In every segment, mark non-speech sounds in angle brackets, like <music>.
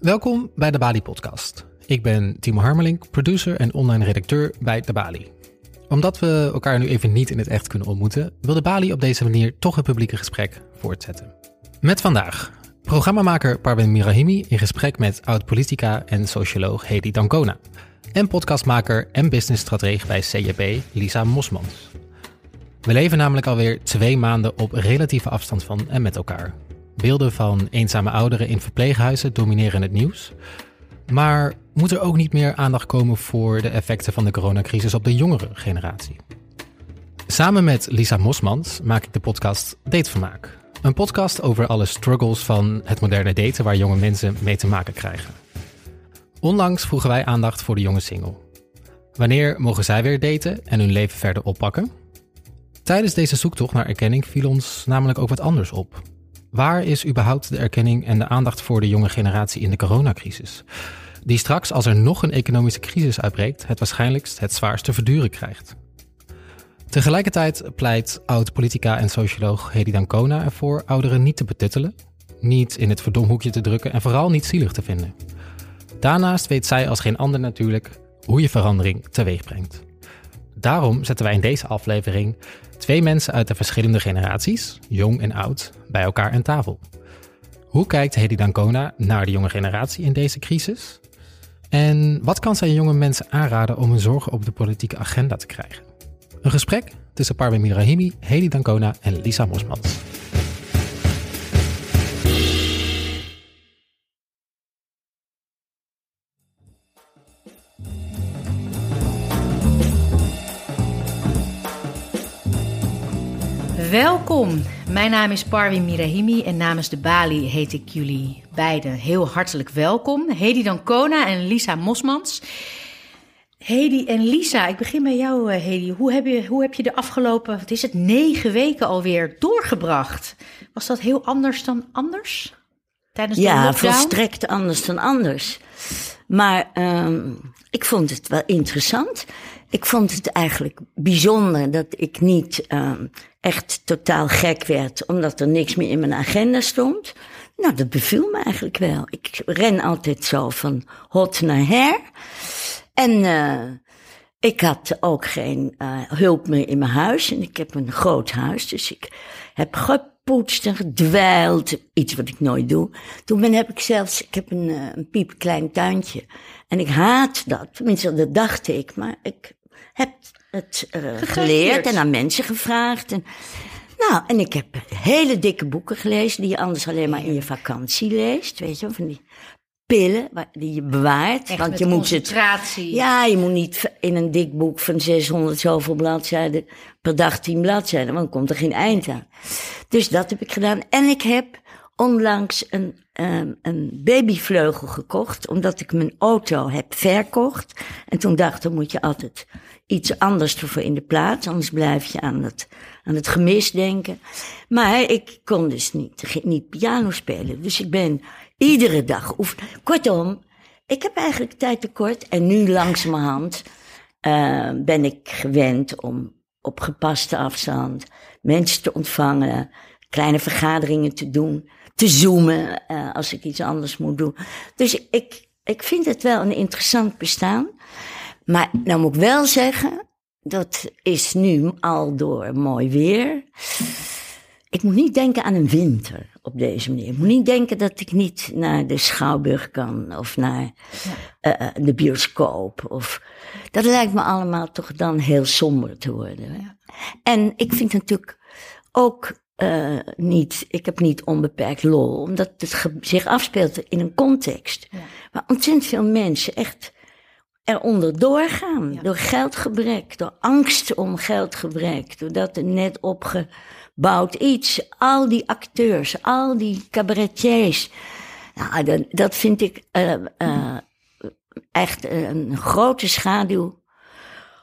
Welkom bij de Bali Podcast. Ik ben Timo Harmelink, producer en online redacteur bij de Bali. Omdat we elkaar nu even niet in het echt kunnen ontmoeten, wil de Bali op deze manier toch het publieke gesprek voortzetten. Met vandaag programmamaker Parvin Mirahimi in gesprek met oud-politica en socioloog Hedy Dancona. En podcastmaker en businessstratege bij CJP Lisa Mosmans. We leven namelijk alweer twee maanden op relatieve afstand van en met elkaar. Beelden van eenzame ouderen in verpleeghuizen domineren het nieuws. Maar moet er ook niet meer aandacht komen voor de effecten van de coronacrisis op de jongere generatie? Samen met Lisa Mosmans maak ik de podcast Datevermaak. Een podcast over alle struggles van het moderne daten waar jonge mensen mee te maken krijgen. Onlangs vroegen wij aandacht voor de jonge single. Wanneer mogen zij weer daten en hun leven verder oppakken? Tijdens deze zoektocht naar erkenning viel ons namelijk ook wat anders op. Waar is überhaupt de erkenning en de aandacht voor de jonge generatie in de coronacrisis? Die straks, als er nog een economische crisis uitbreekt, het waarschijnlijkst het zwaarste verduren krijgt. Tegelijkertijd pleit oud-politica en socioloog Hedy Dancona ervoor ouderen niet te betuttelen, niet in het verdomhoekje te drukken en vooral niet zielig te vinden. Daarnaast weet zij als geen ander natuurlijk hoe je verandering teweeg brengt. Daarom zetten wij in deze aflevering twee mensen uit de verschillende generaties, jong en oud, bij elkaar aan tafel. Hoe kijkt Hedy Dancona naar de jonge generatie in deze crisis? En wat kan zij jonge mensen aanraden om hun zorgen op de politieke agenda te krijgen? Een gesprek tussen Parvin Mirahimi, Hedy Dancona en Lisa Mosmans. Welkom, mijn naam is Parvin Mirahimi en namens de Bali heet ik jullie beiden heel hartelijk welkom. Hedy Dancona en Lisa Mosmans. Hedy en Lisa, ik begin bij jou eh, Hedy. Hoe heb je, hoe heb je de afgelopen, wat is het, negen weken alweer doorgebracht? Was dat heel anders dan anders? Tijdens de ja, lockdown? volstrekt anders dan anders. Maar ehm, ik vond het wel interessant. Ik vond het eigenlijk bijzonder dat ik niet ehm, echt totaal gek werd, omdat er niks meer in mijn agenda stond. Nou, dat beviel me eigenlijk wel. Ik ren altijd zo van hot naar her. En eh, ik had ook geen eh, hulp meer in mijn huis. En ik heb een groot huis, dus ik heb gepoetst en gedwijld. Iets wat ik nooit doe. Toen ben, heb ik zelfs, ik heb een, eh, een piepklein tuintje. En ik haat dat. Tenminste, dat dacht ik. Maar ik heb het eh, geleerd en aan mensen gevraagd. En, nou, en ik heb hele dikke boeken gelezen die je anders alleen maar in je vakantie leest. Weet je, wel, van die pillen waar- die je bewaart. Echt want je moet het concentratie. ja, je moet niet in een dik boek van 600 zoveel bladzijden per dag 10 bladzijden, want dan komt er geen eind aan. Dus dat heb ik gedaan. En ik heb onlangs een, ehm, een babyvleugel gekocht, omdat ik mijn auto heb verkocht. En toen dacht dan moet je altijd iets anders ervoor in de plaats, anders blijf je aan het, aan het gemis denken. Maar ik kon dus niet, niet piano spelen. Dus ik ben iedere dag oefenen. Kortom, ik heb eigenlijk tijd tekort en nu langzamerhand eh, ben ik gewend om op gepaste afstand mensen te ontvangen, kleine vergaderingen te doen, te zoomen eh, als ik iets anders moet doen. Dus ik, ik vind het wel een interessant bestaan. Maar nou moet ik wel zeggen, dat is nu al door mooi weer. Ik moet niet denken aan een winter op deze manier. Ik moet niet denken dat ik niet naar de Schouwburg kan of naar eh, eh, de bioscoop. Of, dat lijkt me allemaal toch dan heel somber te worden. hè. En ik vind natuurlijk ook eh, niet, ik heb niet onbeperkt lol, omdat het zich afspeelt in een context. Waar ontzettend veel mensen echt eronder doorgaan. Door geldgebrek, door angst om geldgebrek, doordat er net opgebouwd iets, al die acteurs, al die cabaretiers. Nou, dat, dat vind ik eh, eh, echt een grote schaduw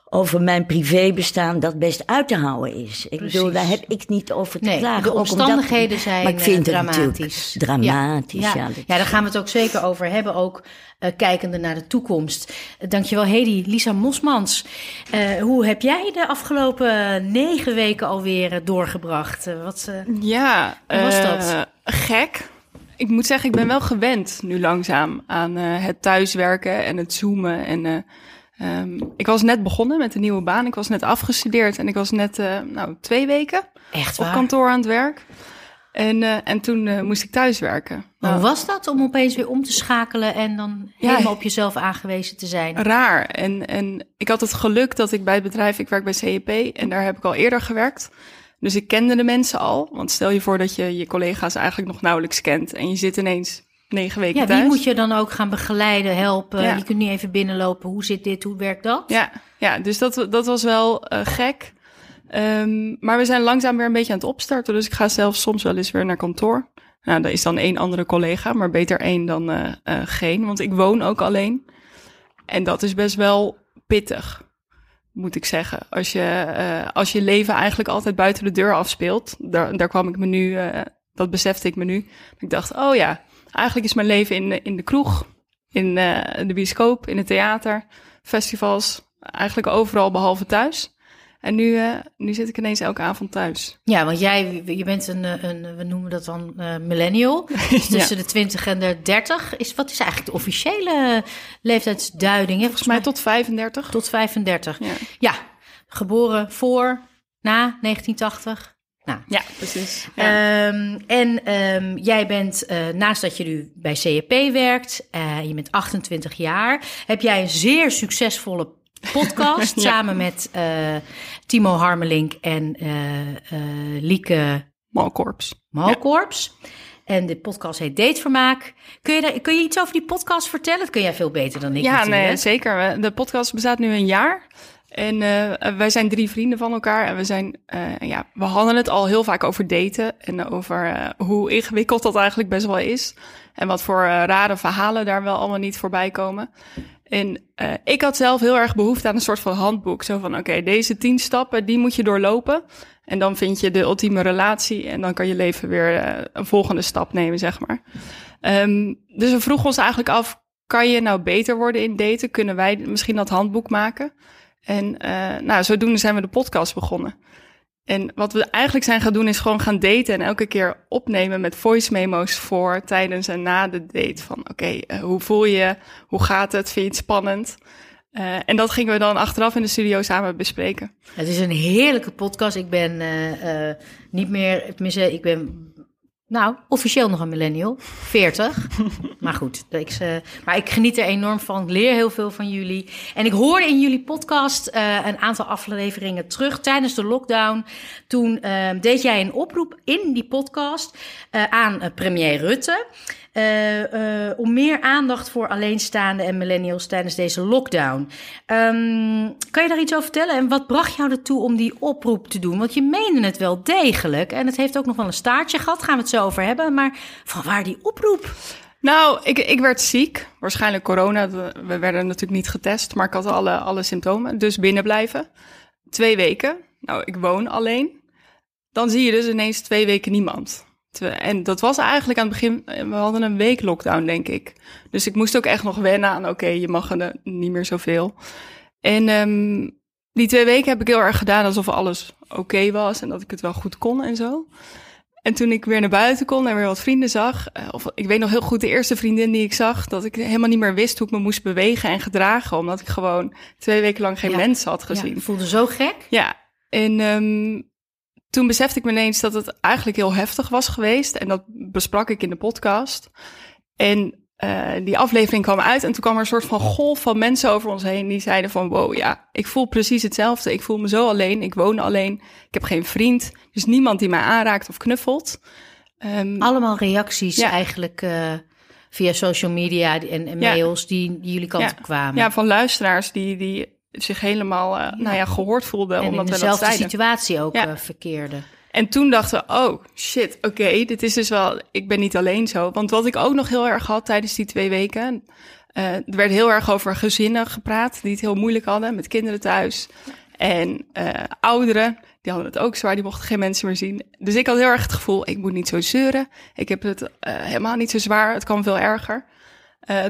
over mijn privébestaan dat best uit te houden is. Ik bedoel, daar heb ik niet over te Nee, klagen. de omdat- omstandigheden zijn maar ik vind eh, het natuurlijk dramatisch. dramatisch. Ja, Ja, ja, daar gaan we het ook zeker over hebben, ook eh, kijkende naar de toekomst. Uh, dankjewel Hedy. Lisa Mosmans, Eh, hoe heb jij de afgelopen negen weken alweer eh, doorgebracht? Eh, wat, eh, Ja, Hoe was eh, dat? gek. ik moet zeggen, ik ben wel gewend nu langzaam aan uh, het thuiswerken en het zoomen. En uh, um, ik was net begonnen met een nieuwe baan. Ik was net afgestudeerd en ik was net uh, nou, twee weken Echt op kantoor aan het werk. En, uh, en toen uh, moest ik thuiswerken. Maar hoe was dat om opeens weer om te schakelen en dan Ja. helemaal op jezelf aangewezen te zijn? Raar. En, en ik had het geluk dat ik bij het bedrijf, ik werk bij CEP en daar heb ik al eerder gewerkt. Dus ik kende de mensen al. Want stel je voor dat je je collega's eigenlijk nog nauwelijks kent en je zit ineens negen weken Ja, thuis. wie moet je dan ook gaan begeleiden, helpen? Ja. Je kunt niet even binnenlopen. Hoe zit dit? Hoe werkt dat? Ja, ja dus dat, dat was wel uh, gek. Um, maar we zijn langzaam weer een beetje aan het opstarten. Dus ik ga zelf soms wel eens weer naar kantoor. Nou, daar is dan één andere collega, maar beter één dan uh, uh, geen. Want ik woon ook alleen. En dat is best wel pittig, moet ik zeggen. Als je, uh, als je leven eigenlijk altijd buiten de deur afspeelt. Daar, daar kwam ik me nu, dat besefte ik me nu. Ik dacht, oh ja, eigenlijk is mijn leven in, in de kroeg, in uh, de bioscoop, in het theater, festivals. Eigenlijk overal behalve thuis. En nu, uh, nu zit ik ineens elke avond thuis. Ja, want jij, je bent een, een we noemen dat dan uh, millennial. <laughs> Dus tussen ja. de 20 en de 30. Is, wat is eigenlijk de officiële leeftijdsduiding? Hè? Volgens mij tot 35. Tot 35. Ja, ja. geboren voor, na 1980. Nou. Ja, precies. Ja. Um, en um, jij bent, uh, naast dat je nu bij CEP werkt, uh, je bent 28 jaar, heb jij een zeer succesvolle podcast <laughs> ja. samen met uh, Timo Harmelink en Lieke Malkorps. Malkorps. Ja. En de podcast heet Datevermaak. Kun je, daar, kun je iets over die podcast vertellen? Dat kun jij veel beter dan ik Ja, natuurlijk. nee, zeker. De podcast bestaat nu een jaar. En uh, wij zijn drie vrienden van elkaar. En we zijn, uh, ja, we hadden het al heel vaak over daten. En over uh, hoe ingewikkeld dat eigenlijk best wel is. En wat voor rare verhalen daar wel allemaal niet voorbij komen. En ik had zelf heel erg behoefte aan een soort van handboek. Zo van, oké, deze tien stappen, die moet je doorlopen. En dan vind je de ultieme relatie. En dan kan je leven weer een volgende stap nemen, zeg maar. Um, dus we vroegen ons eigenlijk af, kan je nou beter worden in daten? Kunnen wij misschien dat handboek maken? En uh, nou, zodoende zijn we de podcast begonnen. En wat we eigenlijk zijn gaan doen is gewoon gaan daten en elke keer opnemen met voice memo's voor, tijdens en na de date. Van oké, uh, hoe voel je? Hoe gaat het? Vind je het spannend? Uh, en dat gingen we dan achteraf in de studio samen bespreken. Het is een heerlijke podcast. Ik ben uh, niet meer, tenminste, ik ben nou, officieel nog een millennial. 40. <laughs> maar goed, ik, uh, maar ik geniet er enorm van. Ik leer heel veel van jullie. En ik hoorde in jullie podcast uh, een aantal afleveringen terug tijdens de lockdown. Toen uh, deed jij een oproep in die podcast aan premier Rutte. Uh, om meer aandacht voor alleenstaande en millennials tijdens deze lockdown. Um, kan je daar iets over vertellen? En wat bracht jou ertoe om die oproep te doen? Want je meende het wel degelijk. En het heeft ook nog wel een staartje gehad. Gaan we het zo over hebben. Maar van waar die oproep? Nou, ik, ik werd ziek. Waarschijnlijk corona. We werden natuurlijk niet getest. Maar ik had alle, alle symptomen. Dus binnen blijven. Twee weken. Nou, ik woon alleen. Dan zie je dus ineens twee weken niemand. En dat was eigenlijk aan het begin, we hadden een week lockdown, denk ik. Dus ik moest ook echt nog wennen aan, oké, okay, je mag er niet meer zoveel. En um, die twee weken heb ik heel erg gedaan alsof alles oké okay was en dat ik het wel goed kon en zo. En toen ik weer naar buiten kon en weer wat vrienden zag, of ik weet nog heel goed de eerste vriendin die ik zag, dat ik helemaal niet meer wist hoe ik me moest bewegen en gedragen, omdat ik gewoon twee weken lang geen ja. mensen had gezien. Ja, voelde zo gek. Ja, en um, toen besefte ik me ineens dat het eigenlijk heel heftig was geweest. En dat besprak ik in de podcast. En uh, die aflevering kwam uit en toen kwam er een soort van golf van mensen over ons heen. Die zeiden van, wow, ja, ik voel precies hetzelfde. Ik voel me zo alleen, ik woon alleen, ik heb geen vriend. Dus niemand die mij aanraakt of knuffelt. Um, Allemaal reacties ja. eigenlijk uh, via social media en, en mails ja. die, die jullie kant ja. kwamen. Ja, van luisteraars die... die zich helemaal uh, nou ja, gehoord voelde. En omdat in we dezelfde dat situatie ook ja. uh, verkeerde. En toen dachten we, oh shit, oké, okay, dit is dus wel, ik ben niet alleen zo. Want wat ik ook nog heel erg had tijdens die twee weken, uh, er werd heel erg over gezinnen gepraat die het heel moeilijk hadden met kinderen thuis. En ouderen, die hadden het ook zwaar, die mochten geen mensen meer zien. Dus ik had heel erg het gevoel, ik moet niet zo zeuren. Ik heb het helemaal niet zo zwaar, het kan veel erger.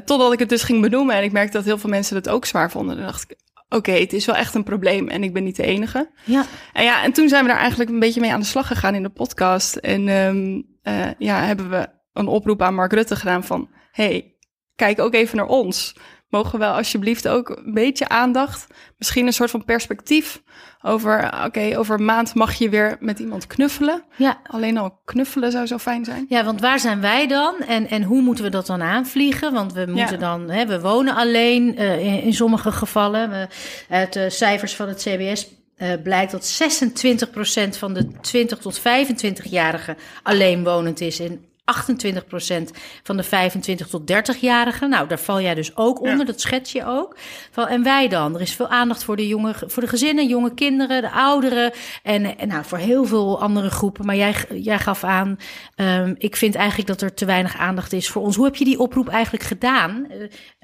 totdat ik het dus ging benoemen en ik merkte dat heel veel mensen het ook zwaar vonden. Dan dacht ik, oké, okay, het is wel echt een probleem en ik ben niet de enige. Ja. En ja, en toen zijn we daar eigenlijk een beetje mee aan de slag gegaan in de podcast. En um, uh, ja, hebben we een oproep aan Mark Rutte gedaan van... hey, kijk ook even naar ons. Mogen we wel alsjeblieft ook een beetje aandacht, misschien een soort van perspectief over... oké, over een maand mag je weer met iemand knuffelen. Ja. Alleen al knuffelen zou zo fijn zijn. Ja, want waar zijn wij dan en, en hoe moeten we dat dan aanvliegen? Want we moeten Ja. dan, hè, we wonen alleen eh, in, in sommige gevallen. We, uit de cijfers van het CBS eh, blijkt dat 26% van de 20 tot 25-jarigen alleen wonend is. En 28% van de 25 tot 30-jarigen. Nou, daar val jij dus ook onder, Ja. dat schets je ook. Van, en wij dan? Er is veel aandacht voor de, jonge, voor de gezinnen, jonge kinderen, de ouderen. En, en nou, voor heel veel andere groepen. Maar jij, jij gaf aan, ehm, ik vind eigenlijk dat er te weinig aandacht is voor ons. Hoe heb je die oproep eigenlijk gedaan?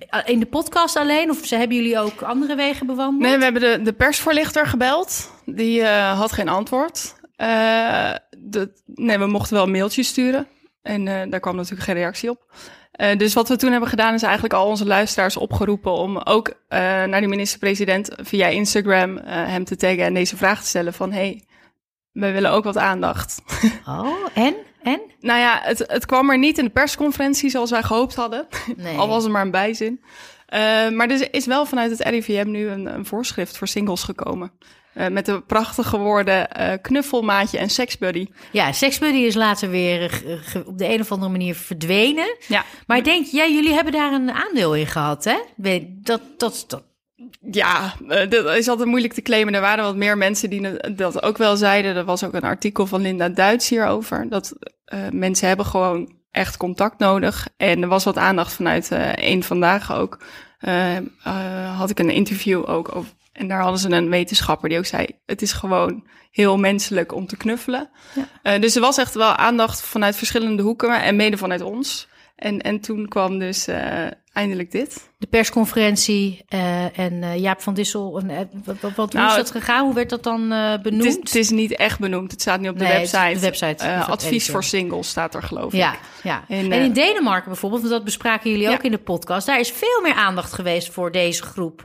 Eh, in de podcast alleen? Of ze hebben jullie ook andere wegen bewandeld? Nee, we hebben de, de persvoorlichter gebeld. Die eh, had geen antwoord. De, nee, we mochten wel een mailtje sturen. En eh, daar kwam natuurlijk geen reactie op. Eh, dus wat we toen hebben gedaan is eigenlijk al onze luisteraars opgeroepen om ook eh, naar de minister-president via Instagram hem te taggen en deze vraag te stellen van hey, wij willen ook wat aandacht. <laughs> Oh, en? En? nou ja, het, het kwam er niet in de persconferentie zoals wij gehoopt hadden. Nee. Al was er maar een bijzin. Maar er is wel vanuit het RIVM nu een, een voorschrift voor singles gekomen. Eh, met de prachtige woorden eh, knuffelmaatje en seksbuddy. Ja, Sexbuddy is later weer eh, op de een of andere manier verdwenen. Ja, Maar ik denk, ja, jullie hebben daar een aandeel in gehad, hè? Dat, dat, dat, ja dat is altijd moeilijk te claimen. Er waren wat meer mensen die dat ook wel zeiden. Er was ook een artikel van Linda Duits hierover. Dat mensen hebben gewoon echt contact nodig. En er was wat aandacht vanuit één vandaag ook. Had ik een interview ook over. En daar hadden ze een wetenschapper die ook zei: Het is gewoon heel menselijk om te knuffelen. Ja. Eh, dus er was echt wel aandacht vanuit verschillende hoeken en mede vanuit ons. En, en toen kwam dus eh, eindelijk dit. de persconferentie eh, en Jaap van Dissel. En, wat, wat, hoe Nou, is dat gegaan? Hoe werd dat dan Het benoemd? is, het is niet echt benoemd. Het staat niet op de Nee, website. de website het advies voor singles staat er geloof Ja, ik. ja. En, En, in Denemarken bijvoorbeeld, want dat bespraken jullie Ja. ook in de podcast. Daar is veel meer aandacht geweest voor deze groep.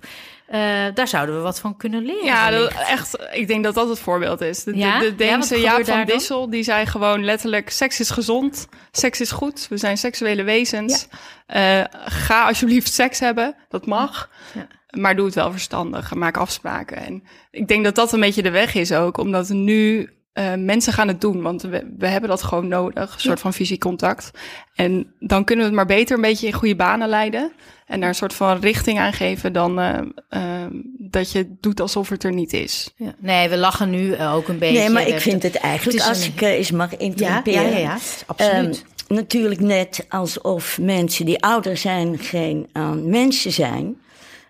Eh, daar zouden we wat van kunnen leren. Ja, dat, echt. Ik denk dat dat het voorbeeld is. De, Ja? de, Ja, Deense Jaap van dan? Dissel, die zei gewoon letterlijk... seks is gezond, seks is goed, we zijn seksuele wezens. Eh, ga alsjeblieft seks hebben, dat mag. Ja. Maar doe het wel verstandig maak afspraken. En ik denk dat dat een beetje de weg is ook, omdat nu... eh, mensen gaan het doen, want we, we hebben dat gewoon nodig. Een soort van fysiek contact. En dan kunnen we het maar beter een beetje in goede banen leiden. En daar een soort van richting aan geven dan eh, eh, dat je doet alsof het er niet is. Ja. Nee, we lachen nu eh, ook een beetje. Nee, maar ik vind het eigenlijk, het als een- ik eens mag Ja, interrumperen. ja, ja, ja, absoluut. Ehm, natuurlijk net alsof mensen die ouder zijn geen mensen zijn.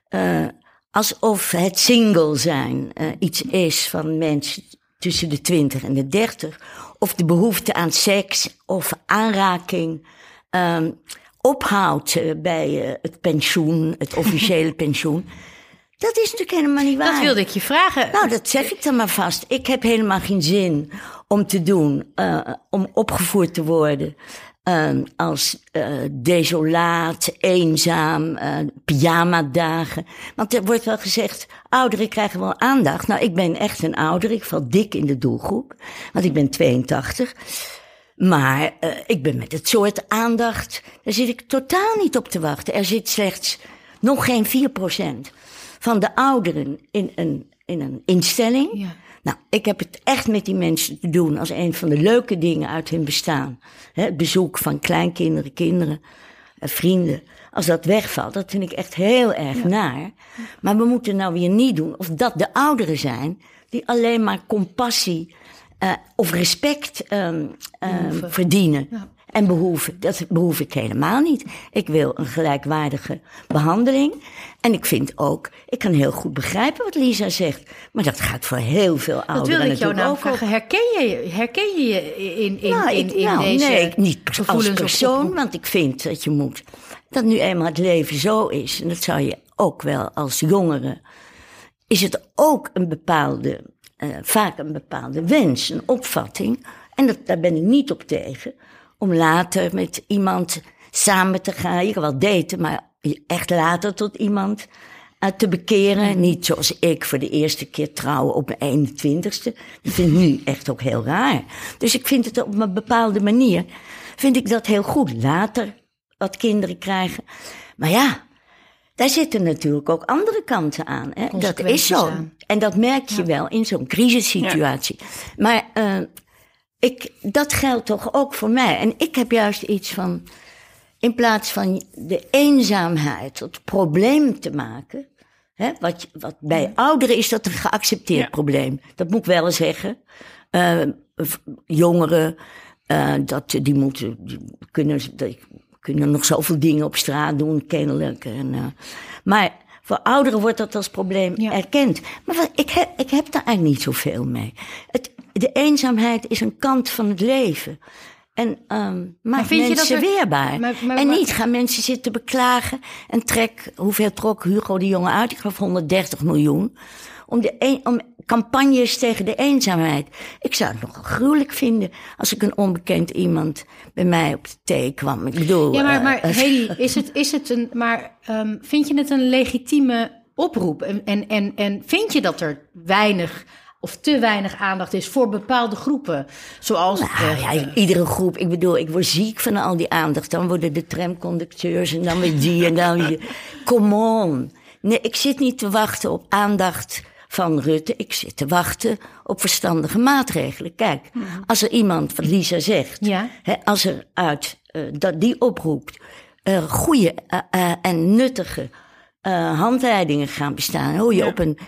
Eh, alsof het single zijn iets is van mensen tussen de 20 en de 30. Of de behoefte aan seks of aanraking ehm, ophoudt eh, bij eh, het pensioen, het <laughs> officiële pensioen. Dat is natuurlijk helemaal niet waar. dat wilde ik je vragen. Nou, dat zeg ik dan maar vast. Ik heb helemaal geen zin om te doen, eh, om opgevoerd te worden eh, als eh, desolaat, eenzaam, eh pyjama-dagen. Want er wordt wel gezegd, ouderen krijgen wel aandacht. Nou, ik ben echt een ouder, ik val dik in de doelgroep, want ik ben 82. Maar eh, ik ben met het soort aandacht, daar zit ik totaal niet op te wachten. Er zit slechts nog geen 4% van de ouderen in een, in een instelling. Ja. Nou, ik heb het echt met die mensen te doen als een van de leuke dingen uit hun bestaan. Het bezoek van kleinkinderen, kinderen, eh, vrienden. Als dat wegvalt, dat vind ik echt heel erg naar. Maar we moeten nou weer niet doen of dat de ouderen zijn die alleen maar compassie eh, of respect ehm, ehm, verdienen. En behoeven. Dat behoef ik helemaal niet. Ik wil een gelijkwaardige behandeling. En ik vind ook, ik kan heel goed begrijpen wat Lisa zegt. Maar dat gaat voor heel veel dat ouderen wilde ik jou natuurlijk nou vragen. Herken je, herken je je in, in, Nou, in, ik, in nou, deze nee, niet als persoon, want ik vind dat je moet. Dat nu eenmaal het leven zo is, en dat zou je ook wel als jongere. Is het ook een bepaalde, eh, vaak een bepaalde wens, een opvatting. En dat, daar ben ik niet op tegen. Om later met iemand samen te gaan. Je kan wel daten, maar echt later tot iemand eh, te bekeren. Niet zoals ik voor de eerste keer trouwen op mijn 21ste. Dat vind ik nu echt ook heel raar. Dus ik vind het op een bepaalde manier. vind ik dat heel goed. Later wat kinderen krijgen. Maar ja, daar zitten natuurlijk ook andere kanten aan. Hè? Dat is zo. En dat merk je wel in zo'n crisissituatie. Maar eh, ik, dat geldt toch ook voor mij. En ik heb juist iets van, in plaats van de eenzaamheid tot probleem te maken. Hè, wat, wat bij ouderen is dat een geaccepteerd Ja. probleem. Dat moet ik wel zeggen. Eh, jongeren, eh, dat, die moeten, die kunnen, die kunnen nog zoveel dingen op straat doen, kennelijk. En, eh, maar voor ouderen wordt dat als probleem Ja. erkend. Maar wat- ik heb, ik heb daar eigenlijk niet zoveel mee. Het, de eenzaamheid is een kant van het leven. En ehm maakt vind je mensen dat er- weerbaar. Maar- maar- en maar- niet gaan mensen zitten beklagen. En trek, hoeveel trok Hugo de Jonge uit? Ik geloof 130 miljoen. Om, de een, om campagnes tegen de eenzaamheid. Ik zou het nogal gruwelijk vinden als ik een onbekend iemand bij mij op de thee kwam. Ik bedoel. Ja, maar, eh, maar eh, Hedy, is het, is het een. Maar ehm, vind je het een legitieme oproep? En, en, en, en vind je dat er weinig of te weinig aandacht is voor bepaalde groepen? Zoals. Nou eh, ja, iedere groep. Ik bedoel, ik word ziek van al die aandacht. Dan worden de tramconducteurs en dan weer die en dan weer. <laughs> Come on. Nee, ik zit niet te wachten op aandacht van Rutte. Ik zit te wachten op verstandige maatregelen. Kijk, als er iemand, wat Lisa zegt, Ja. hè, als er uit eh, dat die oproept, eh goede en nuttige handleidingen gaan bestaan. Hoe je, Ja. op een,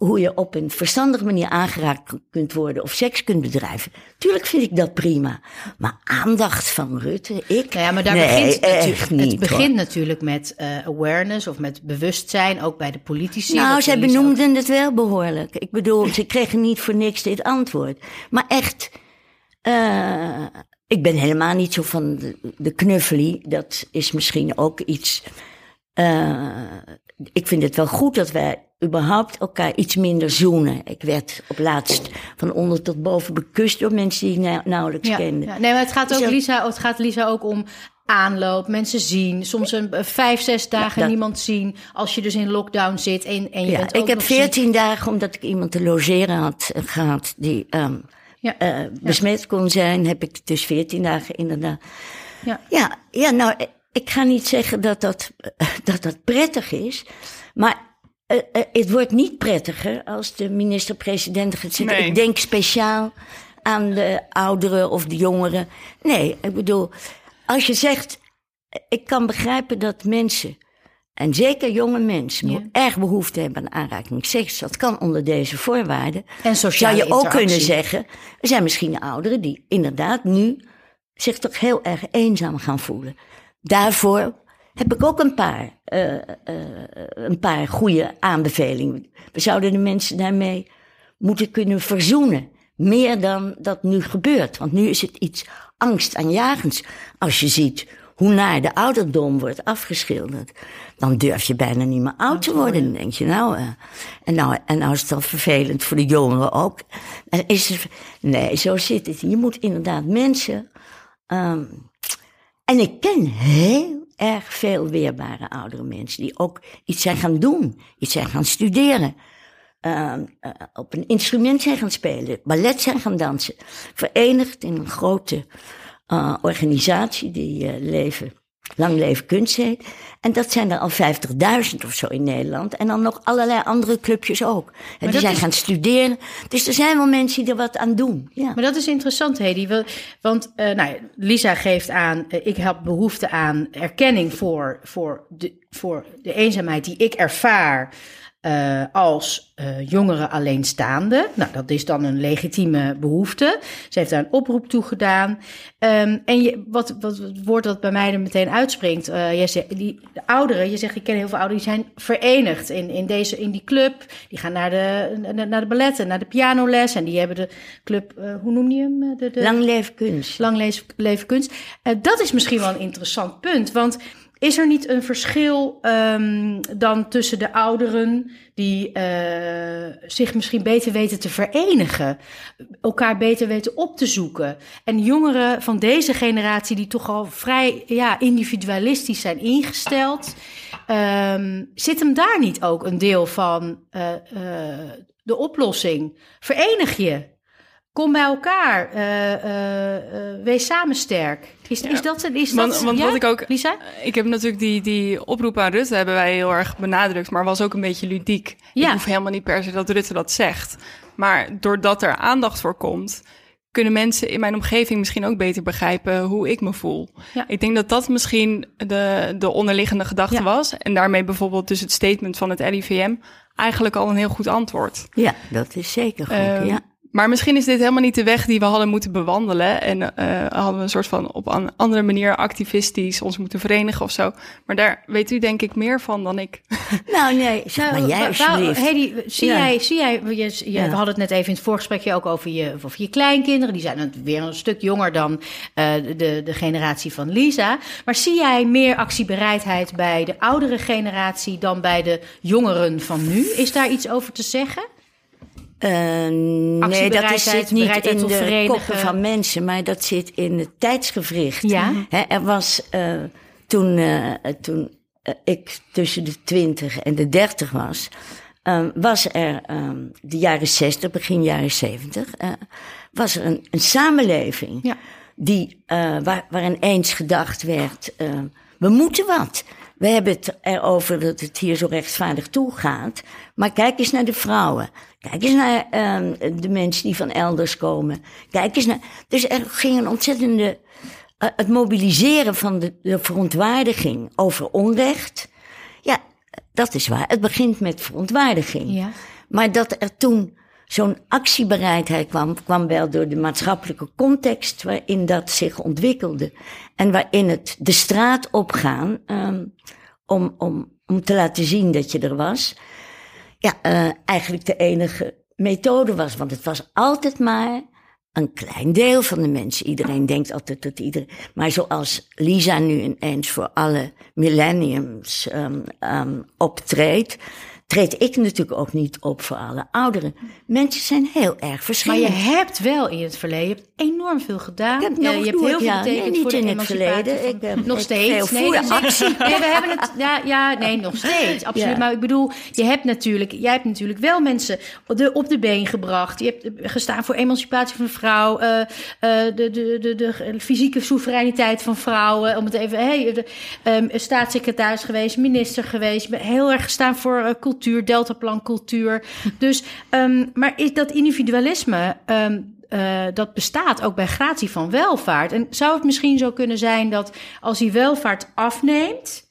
hoe je op een verstandige manier aangeraakt kunt worden of seks kunt bedrijven. Tuurlijk vind ik dat prima. Maar aandacht van Rutte, ik. Nou ja, maar daar nee, begint natuurlijk. niet. het begint hoor. natuurlijk met eh, awareness of met bewustzijn, ook bij de politici. Nou, zij benoemden het wel behoorlijk. Ik bedoel, ze kregen niet voor niks dit antwoord. Maar echt, eh, ik ben helemaal niet zo van de, de knuffelie. Dat is misschien ook iets. eh, ik vind het wel goed dat wij überhaupt elkaar iets minder zoenen. Ik werd op laatst van onder tot boven bekust door mensen die ik nauwelijks Ja, kende. ja. Nee, maar het gaat ook, Zo- Lisa, het gaat Lisa ook om aanloop, mensen zien. Soms een eh, vijf, zes dagen dat- niemand zien. Als je dus in lockdown zit en, en je Ja, bent ik ook heb nog ziek. veertien dagen, omdat ik iemand te logeren had eh, gehad die ehm, Ja. eh, besmet kon zijn, heb ik dus veertien dagen inderdaad. Ja. Ja, ja nou, ik ga niet zeggen dat dat, <laughs> dat, dat prettig is, maar eh, eh, het wordt niet prettiger als de minister-president gaat zeggen, Nee. ik denk speciaal aan de ouderen of de jongeren. Nee, ik bedoel, als je zegt, eh, ik kan begrijpen dat mensen, en zeker jonge mensen, Ja. erg behoefte hebben aan aanraking seks. Dat kan onder deze voorwaarden. En sociale Zou je ook kunnen zeggen, er zijn misschien ouderen die inderdaad nu zich toch heel erg eenzaam gaan voelen. Daarvoor heb ik ook een paar, eh, eh, een paar goede aanbevelingen. We zouden de mensen daarmee moeten kunnen verzoenen. Meer dan dat nu gebeurt. Want nu is het iets angstaanjagends. Als je ziet hoe naar de ouderdom wordt afgeschilderd. Dan durf je bijna niet meer oud te worden. Dan denk je nou, eh, en nou, en nou is het dan vervelend voor de jongeren ook. En is het, nee, zo zit het. Je moet inderdaad mensen. ehm, en ik ken heel erg veel weerbare oudere mensen die ook iets zijn gaan doen, iets zijn gaan studeren. ehm, eh, op een instrument zijn gaan spelen, ballet zijn gaan dansen. Verenigd in een grote eh, organisatie die eh, leven, Lang Leven Kunst heet. En dat zijn er al 50.000 of zo in Nederland. En dan nog allerlei andere clubjes ook. En die zijn is- gaan studeren. Dus er zijn wel mensen die er wat aan doen. Ja. Maar dat is interessant, Hedy. Want eh, nou, Lisa geeft aan, eh, ik heb behoefte aan erkenning voor, voor, de, voor de eenzaamheid die ik ervaar eh, als eh jongere alleenstaande. Nou, dat is dan een legitieme behoefte. Ze heeft daar een oproep toe gedaan. Ehm, en je, wat, wat het woord dat bij mij er meteen uitspringt, jij zegt, die, de ouderen, je zegt, ik ken heel veel ouderen, die zijn verenigd in, in, deze, in die club. Die gaan naar de, naar- de balletten, naar de pianoles en die hebben de club, hoe noem je hem? De, de, Lang Leven Kunst. Lang lees- leven kunst. Eh, dat is misschien wel een interessant punt. Want is er niet een verschil ehm, dan tussen de ouderen die eh, zich misschien beter weten te verenigen, elkaar beter weten op te zoeken, en jongeren van deze generatie die toch al vrij ja, individualistisch zijn ingesteld? Ehm, zit hem daar niet ook een deel van eh, eh, de oplossing? Verenig je. Kom bij elkaar. eh, eh, eh, wees samen sterk. Is, is dat... Is Want, dat want ja? wat ik ook... Lisa? Ik heb natuurlijk die, die oproep aan Rutte hebben wij heel erg benadrukt, maar was ook een beetje ludiek. Ja. Ik hoef helemaal niet per se dat Rutte dat zegt. Maar doordat er aandacht voor komt, kunnen mensen in mijn omgeving misschien ook beter begrijpen hoe ik me voel. Ja. Ik denk dat dat misschien de, de onderliggende gedachte was. En daarmee bijvoorbeeld dus het statement van het RIVM eigenlijk al een heel goed antwoord. Ja, dat is zeker goed. Ehm, ja. Maar misschien is dit helemaal niet de weg die we hadden moeten bewandelen. En eh, hadden we een soort van op een andere manier activistisch ons moeten verenigen of zo. Maar daar weet u denk ik meer van dan ik. <laughs> Nou, nee, zeg maar jij alsjeblieft. Hedy, zie Ja. jij, zie jij je, je- Ja. we hadden het net even in het voorgesprekje ook over je, over je kleinkinderen. Die zijn weer een stuk jonger dan eh, de, de generatie van Lisa. Maar zie jij meer actiebereidheid bij de oudere generatie dan bij de jongeren van nu? Is daar iets over te zeggen? Eh, nee, dat zit niet in de koppen van mensen, maar dat zit in het tijdsgevricht. Ja. Er was eh, toen, eh, toen ik tussen de 20 en de 30 was, was er eh, de jaren 60, begin jaren 70, eh, was er een, een samenleving Ja. die, waar, waarin eens gedacht werd, we moeten wat. We hebben het erover dat het hier zo rechtvaardig toegaat. Maar kijk eens naar de vrouwen. Kijk eens naar ehm, de mensen die van elders komen. Kijk eens naar. Dus er ging een ontzettende. eh, het mobiliseren van de, de verontwaardiging over onrecht. Ja, dat is waar. Het begint met verontwaardiging. Ja. Maar dat er toen zo'n actiebereidheid kwam, kwam wel door de maatschappelijke context waarin dat zich ontwikkelde. En waarin het de straat opgaan ehm, om, om, om te laten zien dat je er was. Ja, eh, eigenlijk de enige methode was. Want het was altijd maar een klein deel van de mensen. Iedereen denkt altijd dat iedereen. Maar zoals Lisa nu ineens voor alle millenniums ehm, ehm, optreedt, treed ik natuurlijk ook niet op voor alle ouderen. Mensen zijn heel erg Maar verschillend. je hebt wel in het verleden je hebt enorm veel gedaan. Heb Eh, je hebt heel veel ja. betekend Nee, niet voor de in het verleden. Ik, eh, nog steeds. Nee, is- actie. <laughs> nee, we hebben het. Ja, ja, nee, nog steeds. Absoluut. Ja. Maar ik bedoel, je hebt natuurlijk, jij hebt natuurlijk wel mensen op de, op de been gebracht. Je hebt gestaan voor emancipatie van de vrouw, eh, eh, de, de, de, de fysieke soevereiniteit van vrouwen. Om het even, hey, de, ehm, staatssecretaris geweest, minister geweest. Heel erg gestaan voor eh, cultuur, deltaplan cultuur. Dus, ehm, maar is dat individualisme. ehm, eh, dat bestaat ook bij gratie van welvaart. En zou het misschien zo kunnen zijn dat als die welvaart afneemt,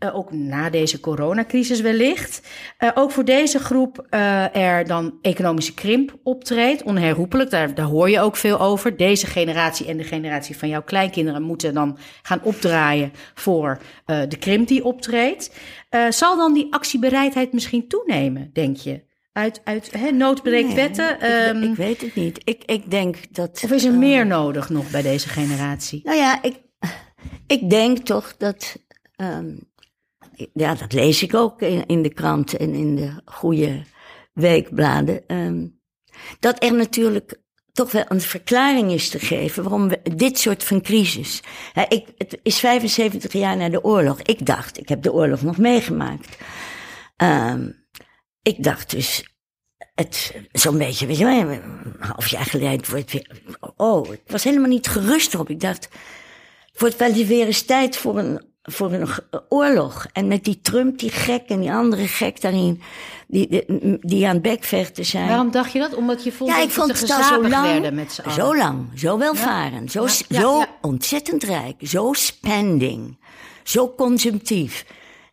eh, ook na deze coronacrisis wellicht, eh, ook voor deze groep eh, er dan economische krimp optreedt, onherroepelijk, daar, daar hoor je ook veel over. Deze generatie en de generatie van jouw kleinkinderen moeten dan gaan opdraaien voor de krimp die optreedt. Zal dan die actiebereidheid misschien toenemen, denk je? Uit, uit hè, Nee, wetten. ik, ehm, ik weet het niet. Ik, ik denk dat. of is er meer nodig nog bij deze generatie? Nou ja, ik, ik denk toch dat. ehm, ja, dat lees ik ook in, de krant en in de goede weekbladen. ehm, dat er natuurlijk toch wel een verklaring is te geven waarom dit soort van crisis. Hè, ik, het is 75 jaar na de oorlog. Ik dacht, ik heb de oorlog nog meegemaakt. Ehm, ik dacht dus, het zo'n beetje, weet je een half jaar geleden wordt weer. Oh, ik was helemaal niet gerust erop. Ik dacht, het wordt wel weer eens tijd voor een, voor een oorlog. En met die Trump, die gek en die andere gek daarin, die, die, die aan het bekvechten zijn. Waarom dacht je dat? Omdat je vond Ja, dat ik vond we het te al zo lang, werden met z'n allen. zo lang, zo welvarend, zo, Ja, zo ontzettend rijk, zo spending, zo consumptief.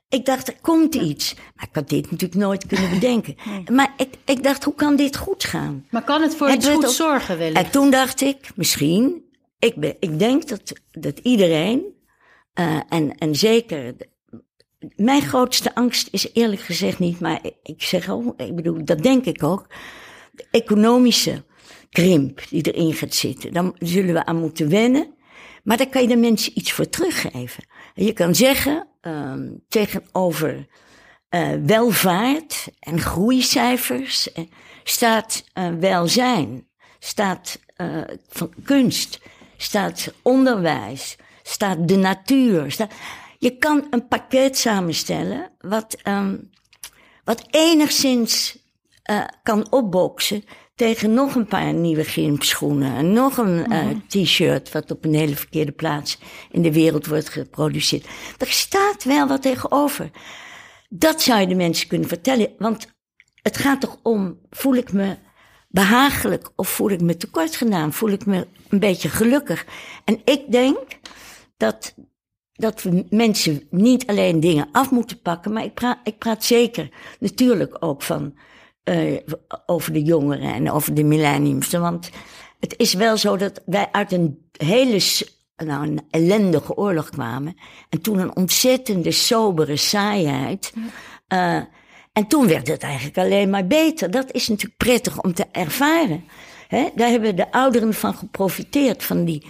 Ik dacht, er komt iets. Maar ik had dit natuurlijk nooit kunnen <laughs> bedenken. Maar ik, ik dacht, hoe kan dit goed gaan? Maar kan het voor Het iets goed zorgen wellicht? En toen dacht ik, misschien, ik, ben, ik denk dat, dat iedereen, eh, en, en zeker, mijn grootste angst is eerlijk gezegd niet, maar ik, zeg ook, ik bedoel, dat denk ik ook, de economische krimp die erin gaat zitten. Dan zullen we aan moeten wennen, maar daar kan je de mensen iets voor teruggeven. En je kan zeggen, ehm, tegenover eh, welvaart en groeicijfers eh, staat welzijn, staat van kunst, staat onderwijs, staat de natuur. Staat, je kan een pakket samenstellen wat, ehm, wat enigszins eh, kan opboksen tegen nog een paar nieuwe gymschoenen en nog een uh, t-shirt wat op een hele verkeerde plaats in de wereld wordt geproduceerd. Er staat wel wat tegenover. Dat zou je de mensen kunnen vertellen, want het gaat toch om, voel ik me behagelijk of voel ik me tekort gedaan? Voel ik me een beetje gelukkig? En ik denk dat, dat we mensen niet alleen dingen af moeten pakken, maar ik praat, ik praat zeker natuurlijk ook van uh, over de jongeren en over de millenniums. Want het is wel zo dat wij uit een hele nou, een ellendige oorlog kwamen. En toen een ontzettende sobere saaiheid. Uh, en toen werd het eigenlijk alleen maar beter. Dat is natuurlijk prettig om te ervaren. He, daar hebben de ouderen van geprofiteerd, van die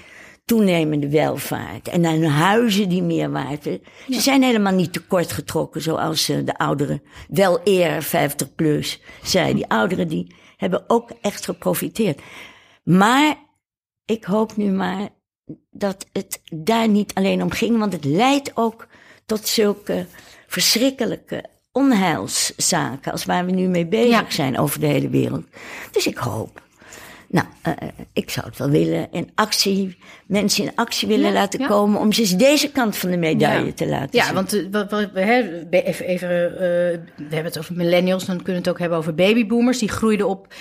toenemende welvaart. En hun huizen die meer waard. Ze zijn helemaal niet tekort getrokken, zoals uh, de ouderen wel eer 50 plus zei. Die ouderen die hebben ook echt geprofiteerd. Maar ik hoop nu maar dat het daar niet alleen om ging, want het leidt ook tot zulke verschrikkelijke onheilszaken als waar we nu mee bezig zijn over de hele wereld. Dus ik hoop. Nou, uh, ik zou het wel willen in actie, mensen in actie willen laten komen om ze eens deze kant van de medaille te laten ja, zien. want uh, wat, wat, we, even, even uh, we hebben het over millennials, dan kunnen we het ook hebben over babyboomers. Die groeiden op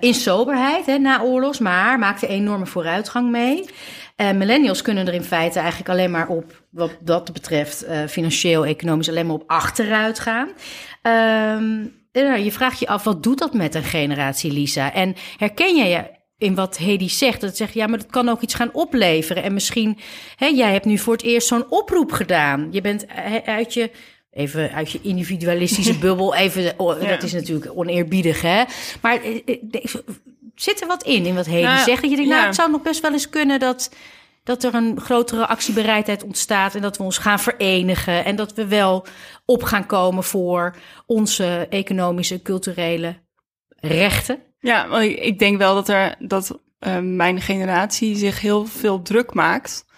in soberheid hè, na oorlogs, maar maakten enorme vooruitgang mee. En millennials kunnen er in feite eigenlijk alleen maar op, wat dat betreft, uh, financieel, economisch, alleen maar op achteruit gaan. Um, je vraagt je af, wat doet dat met een generatie, Lisa? En herken jij je in wat Hedy zegt? Dat zegt, ja, maar dat kan ook iets gaan opleveren. En misschien, hè, jij hebt nu voor het eerst zo'n oproep gedaan. Je bent uit je even uit je individualistische <laughs> bubbel. Even, oh, dat is natuurlijk oneerbiedig, hè? Maar zit er wat in, in wat Hedy nou, zegt? Dat je denkt, nou, het zou nog best wel eens kunnen dat, dat er een grotere actiebereidheid ontstaat... en dat we ons gaan verenigen en dat we wel op gaan komen voor onze economische, culturele rechten. Ja, ik denk wel dat, er, dat uh, mijn generatie zich heel veel druk maakt...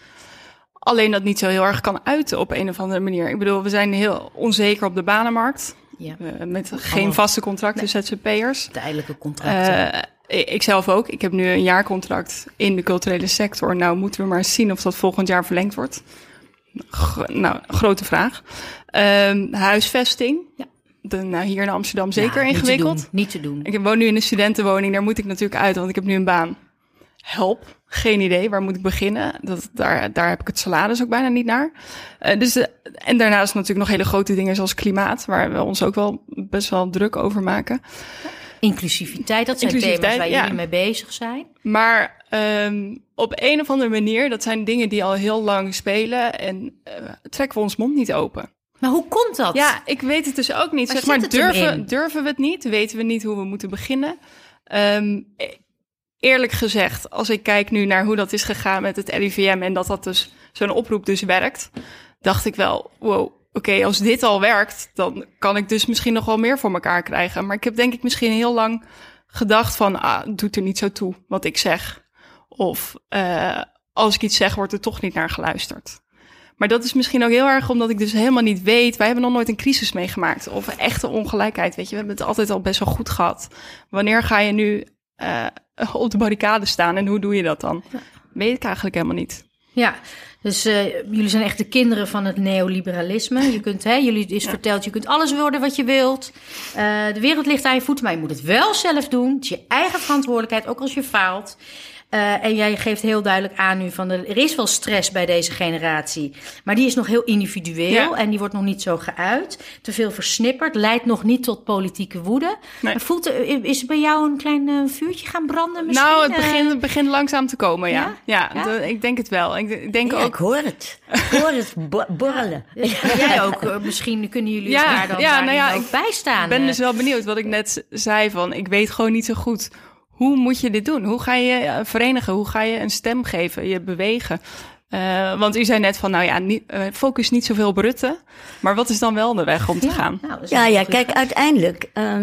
Alleen dat niet zo heel erg kan uiten op een of andere manier. Ik bedoel, we zijn heel onzeker op de banenmarkt. Ja. Uh, met geen vaste contracten, nee. ZZP'ers. Tijdelijke contracten. Uh, ik zelf ook. Ik heb nu een jaarcontract in de culturele sector. Nou, moeten we maar eens zien of dat volgend jaar verlengd wordt. G nou, grote vraag. Um, huisvesting. Ja. De, nou, hier in Amsterdam zeker ja, ingewikkeld. Niet te, niet te doen. Ik woon nu in een studentenwoning. Daar moet ik natuurlijk uit, want ik heb nu een baan. Help. Geen idee. Waar moet ik beginnen? Dat, daar, daar heb ik het salaris ook bijna niet naar. Uh, dus, uh, en daarnaast natuurlijk nog hele grote dingen zoals klimaat. Waar we ons ook wel best wel druk over maken. Inclusiviteit, dat zijn Inclusiviteit, thema's waar ja. jullie mee bezig zijn. Maar um, op een of andere manier, dat zijn dingen die al heel lang spelen en uh, trekken we ons mond niet open. Maar hoe komt dat? Ja, ik weet het dus ook niet. Waar zeg maar, durven, durven we het niet? Weten we niet hoe we moeten beginnen? Um, eerlijk gezegd, als ik kijk nu naar hoe dat is gegaan met het RIVM en dat dat dus zo'n oproep dus werkt, dacht ik wel, wow, oké, als dit al werkt, dan kan ik dus misschien nog wel meer voor elkaar krijgen. Maar ik heb denk ik misschien heel lang gedacht van, ah, doet er niet zo toe wat ik zeg. Of uh, als ik iets zeg, wordt er toch niet naar geluisterd. Maar dat is misschien ook heel erg omdat ik dus helemaal niet weet. Wij hebben nog nooit een crisis meegemaakt. Of echte ongelijkheid. Weet je, we hebben het altijd al best wel goed gehad. Wanneer ga je nu uh, op de barricade staan en hoe doe je dat dan? Weet ik eigenlijk helemaal niet. Ja, dus uh, jullie zijn echt de kinderen van het neoliberalisme. Je kunt, hè, jullie is ja. verteld, je kunt alles worden wat je wilt. Uh, de wereld ligt aan je voeten, maar je moet het wel zelf doen. Het is je eigen verantwoordelijkheid, ook als je faalt. Uh, en jij geeft heel duidelijk aan nu van er is wel stress bij deze generatie, maar die is nog heel individueel ja. en die wordt nog niet zo geuit. Te veel versnipperd, leidt nog niet tot politieke woede. Nee. Voelt, is er bij jou een klein uh, vuurtje gaan branden misschien? Nou, het begint, het begint langzaam te komen, ja. Ja, ja, ja? De, ik denk het wel. Ik, ik denk ja, ook... ik hoor het. Ik hoor het borrelen. jij ook. Uh, misschien kunnen jullie ja, daar dan ja, nou ja, ook bijstaan. Ik ben dus wel benieuwd wat ik net zei van, ik weet gewoon niet zo goed hoe moet je dit doen? Hoe ga je verenigen? Hoe ga je een stem geven, je bewegen? Uh, want u zei net van, nou ja, niet, uh, focus niet zoveel op Rutte. Maar wat is dan wel de weg om te ja, gaan? Nou, ja, ja, kijk, uiteindelijk uh,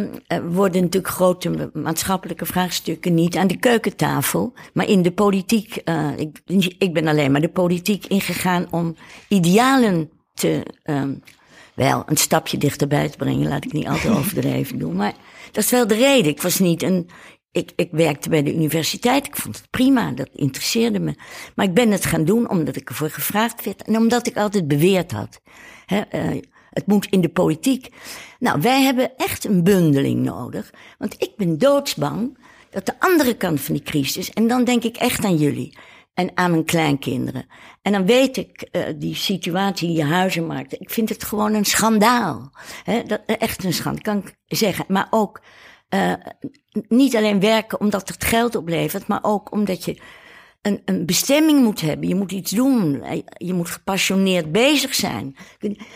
worden natuurlijk grote maatschappelijke vraagstukken niet aan de keukentafel, maar in de politiek. ik, ik ben alleen maar de politiek ingegaan om idealen te, um, wel, een stapje dichterbij te brengen. Laat ik niet altijd <laughs> overdreven doen. Maar dat is wel de reden. Ik was niet een ik, ik werkte bij de universiteit. Ik vond het prima, dat interesseerde me. Maar ik ben het gaan doen omdat ik ervoor gevraagd werd. En omdat ik altijd beweerd had. Hè, eh, het moet in de politiek. Nou, wij hebben echt een bundeling nodig. Want ik ben doodsbang dat de andere kant van die crisis. En dan denk ik echt aan jullie. En aan mijn kleinkinderen. En dan weet ik, uh, die situatie in je huizenmarkt. Ik vind het gewoon een schandaal. Dat, echt een schandaal, kan ik zeggen. Maar ook uh, niet alleen werken omdat het geld oplevert, maar ook omdat je een, een bestemming moet hebben. Je moet iets doen. Je moet gepassioneerd bezig zijn.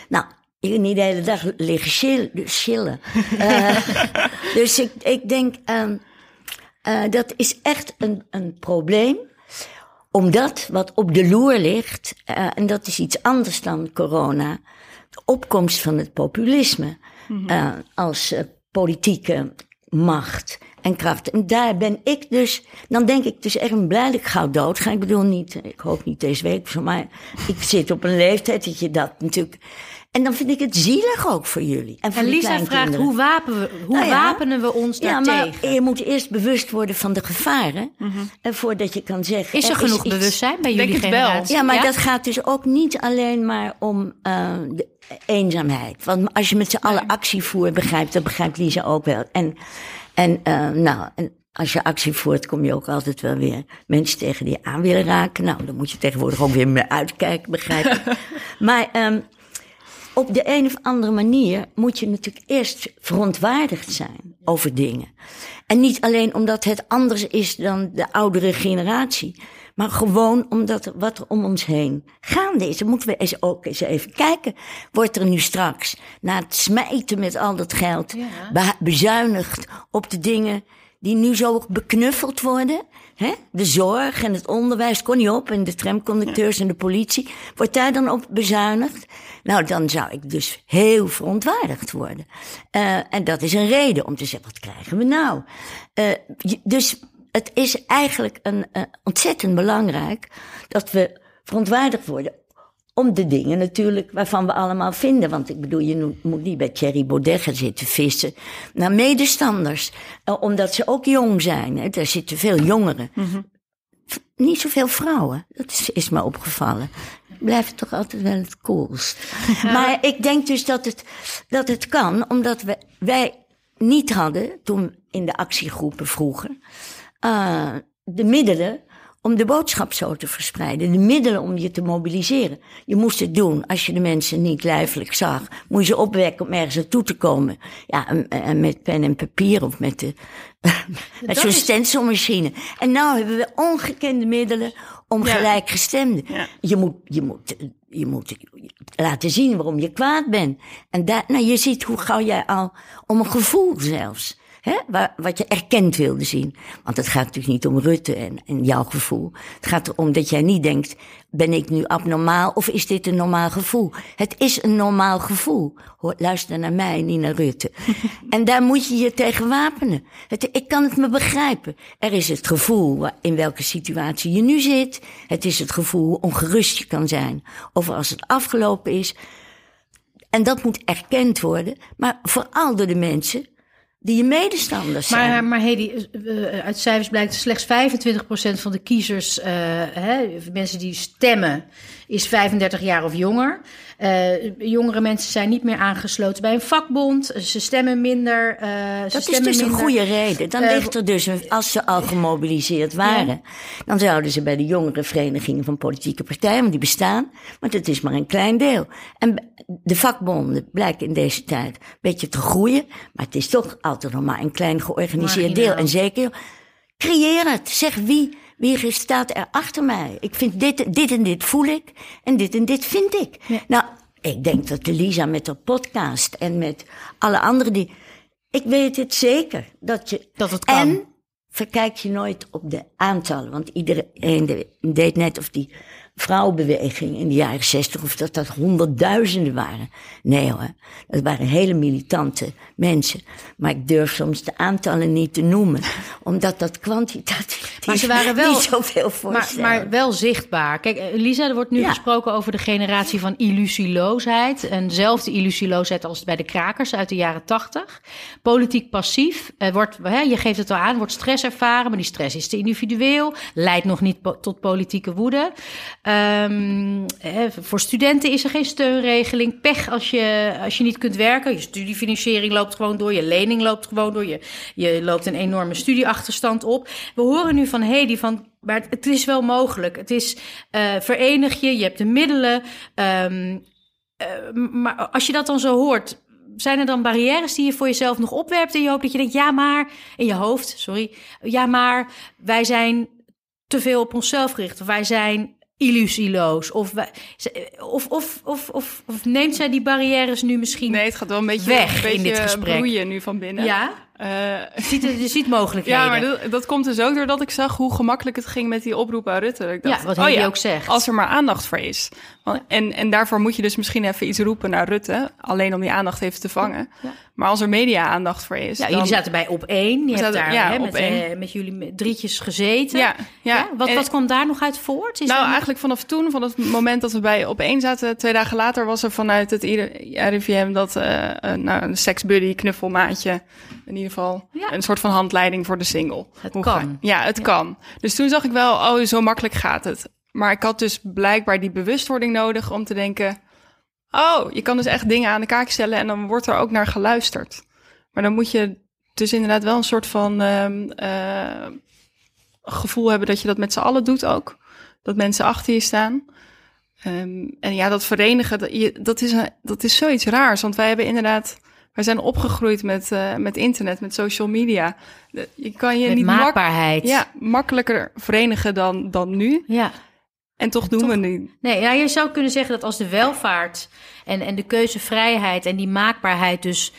Nou, je niet de hele dag liggen chillen. uh, <laughs> dus ik, ik denk, uh, dat is echt een, een probleem omdat wat op de loer ligt, uh, en dat is iets anders dan corona, de opkomst van het populisme mm -hmm. uh, als uh, politieke macht en kracht. En daar ben ik dus, dan denk ik dus echt blij dat ik gauw dood ga. Ik bedoel niet, ik hoop niet deze week, maar ik zit op een leeftijd dat je dat natuurlijk en dan vind ik het zielig ook voor jullie. En, en Lisa vraagt, hoe, wapen we, hoe nou ja, wapenen we ons ja, daartegen? Maar je moet eerst bewust worden van de gevaren. Mm -hmm. Voordat je kan zeggen... Is er, er genoeg is bewustzijn bij jullie generatie? Ja, maar ja? dat gaat dus ook niet alleen maar om uh, de eenzaamheid. Want als je met z'n allen actie voert, begrijpt, dat begrijpt Lisa ook wel. En, en uh, nou... En, als je actie voert, kom je ook altijd wel weer mensen tegen die je aan willen raken. Nou, dan moet je tegenwoordig ook weer meer uitkijken, begrijp ik. <laughs> maar um, op de een of andere manier moet je natuurlijk eerst verontwaardigd zijn over dingen. En niet alleen omdat het anders is dan de oudere generatie, maar gewoon omdat wat er om ons heen gaande is. Dan moeten we eens ook eens even kijken. Wordt er nu straks, na het smijten met al dat geld, ja. bezuinigd op de dingen die nu zo beknuffeld worden? Hè? De zorg en het onderwijs kon niet op en de tramconducteurs en de politie. Wordt daar dan op bezuinigd? Nou, dan zou ik dus heel verontwaardigd worden. Uh, en dat is een reden om te zeggen, wat krijgen we nou? Uh, dus het is eigenlijk een, uh, ontzettend belangrijk dat we verontwaardigd worden om de dingen natuurlijk waarvan we allemaal vinden. Want ik bedoel, je moet niet bij Thierry Baudet gaan zitten vissen naar medestanders. Uh, omdat ze ook jong zijn. Hè. Daar zitten veel jongeren. Mm -hmm. Niet zoveel vrouwen. Dat is, is me opgevallen. Blijft toch altijd wel het coolst. Ja. Maar ik denk dus dat het, dat het kan, omdat we, wij niet hadden, toen in de actiegroepen vroeger, uh, de middelen om de boodschap zo te verspreiden. De middelen om je te mobiliseren. Je moest het doen. Als je de mensen niet lijfelijk zag, moest je ze opwekken om ergens naartoe te komen. Ja, en, met pen en papier of met, de, <laughs> met zo'n is... stencilmachine. En nou hebben we ongekende middelen om ja. gelijkgestemden. Ja. Je, moet, je, moet, je moet laten zien waarom je kwaad bent. En daar, nou, je ziet hoe gauw jij al om een gevoel zelfs. Hè, waar, wat je erkend wilde zien. Want het gaat natuurlijk niet om Rutte en, en jouw gevoel. Het gaat erom dat jij niet denkt, ben ik nu abnormaal of is dit een normaal gevoel? Het is een normaal gevoel. Hoor, luister naar mij, niet naar Rutte. <laughs> en daar moet je je tegen wapenen. Het, ik kan het me begrijpen. Er is het gevoel in welke situatie je nu zit. Het is het gevoel hoe ongerust je kan zijn. Of als het afgelopen is. En dat moet erkend worden. Maar vooral door de mensen die je medestanders maar, zijn. Maar Hedy, uh, uit cijfers blijkt slechts 25% van de kiezers, uh, hè, mensen die stemmen, is 35 jaar of jonger. Uh, jongere mensen zijn niet meer aangesloten bij een vakbond. Ze stemmen minder. Uh, dat ze is stemmen dus minder. een goede reden. Dan uh, ligt er dus, als ze al gemobiliseerd waren, ja. dan zouden ze bij de jongere verenigingen van politieke partijen, want die bestaan, maar dat is maar een klein deel. En de vakbonden blijken in deze tijd een beetje te groeien, maar het is toch altijd nog maar een klein georganiseerd deel. En zeker, creëer het. Zeg wie wie staat er achter mij? Ik vind dit, dit en dit voel ik en dit en dit vind ik. Ja. Nou, ik denk dat Lisa met haar podcast en met alle anderen die... Ik weet het zeker. Dat, je, dat het kan. En verkijk je nooit op de aantallen. Want iedereen deed net of die vrouwenbeweging in de jaren zestig, of dat dat honderdduizenden waren. Nee hoor, dat waren hele militante mensen. Maar ik durf soms de aantallen niet te noemen, omdat dat kwantitatief Maar ze waren <laughs> wel- niet zoveel Maar, voorstellen. maar wel zichtbaar. Kijk, eh, Lisa, er wordt nu Ja. gesproken over de generatie van illusieloosheid. En dezelfde illusieloosheid als bij de krakers uit de jaren tachtig. Politiek passief. Er wordt, hè, je geeft het al aan, wordt stress ervaren. Maar die stress is te individueel. Leidt nog niet po- tot politieke woede. Ehm, hè, voor studenten is er geen steunregeling. Pech als je, als je niet kunt werken. Je studiefinanciering loopt gewoon door. Je lening loopt gewoon door. Je, je loopt een enorme studieachterstand op. We horen nu van Hedy van maar het, is wel mogelijk. Het is eh, verenig je, je hebt de middelen. eh, maar als je dat dan zo hoort, zijn er dan barrières die je voor jezelf nog opwerpt in je hoofd? Dat je denkt, ja maar, in je hoofd, sorry. Ja maar, wij zijn te veel op onszelf gericht. Of wij zijn illusieloos. Of, of, of, of, of, neemt zij die barrières nu misschien... Nee, het gaat wel een beetje, Weg een in dit beetje gesprek. broeien nu van binnen. Ja? Eh, Je ziet, je ziet mogelijkheden. ja, maar dat, dat komt dus ook doordat ik zag hoe gemakkelijk het ging met die oproep aan Rutte. Ik dacht, Ja, wat oh Hedy ja, ook zegt. Als er maar aandacht voor is. En, en daarvoor moet je dus misschien even iets roepen naar Rutte. Alleen om die aandacht even te vangen. Ja. Maar als er media-aandacht voor is. Ja, dan- jullie zaten bij op één. Je zaten- daar ja, hè, met, eh, met jullie drietjes gezeten. Ja, ja. Wat, En- wat kwam daar nog uit voort? Is nou, eigenlijk vanaf toen, van het moment dat we bij op één zaten, twee dagen later was er vanuit het RIVM dat eh, een, nou, een seksbuddy, knuffelmaatje, in ieder geval een soort van handleiding voor de single. Het Hoe kan. ga- ja, het kan. Dus toen zag ik wel, oh, zo makkelijk gaat het. Maar ik had dus blijkbaar die bewustwording nodig om te denken, oh, je kan dus echt dingen aan de kaak stellen en dan wordt er ook naar geluisterd. Maar dan moet je dus inderdaad wel een soort van ehm, eh, gevoel hebben dat je dat met z'n allen doet ook. Dat mensen achter je staan. Ehm, en ja, dat verenigen, dat, je, dat, is een, dat is zoiets raars. Want wij hebben inderdaad, wij zijn opgegroeid met, eh, met internet, met social media. De- Je kan je met niet mak- maakbaarheid. ja, makkelijker verenigen dan, dan nu. ja. En toch doen toch- we nu. Nee, ja, je zou kunnen zeggen dat als de welvaart en, en de keuzevrijheid en die maakbaarheid dus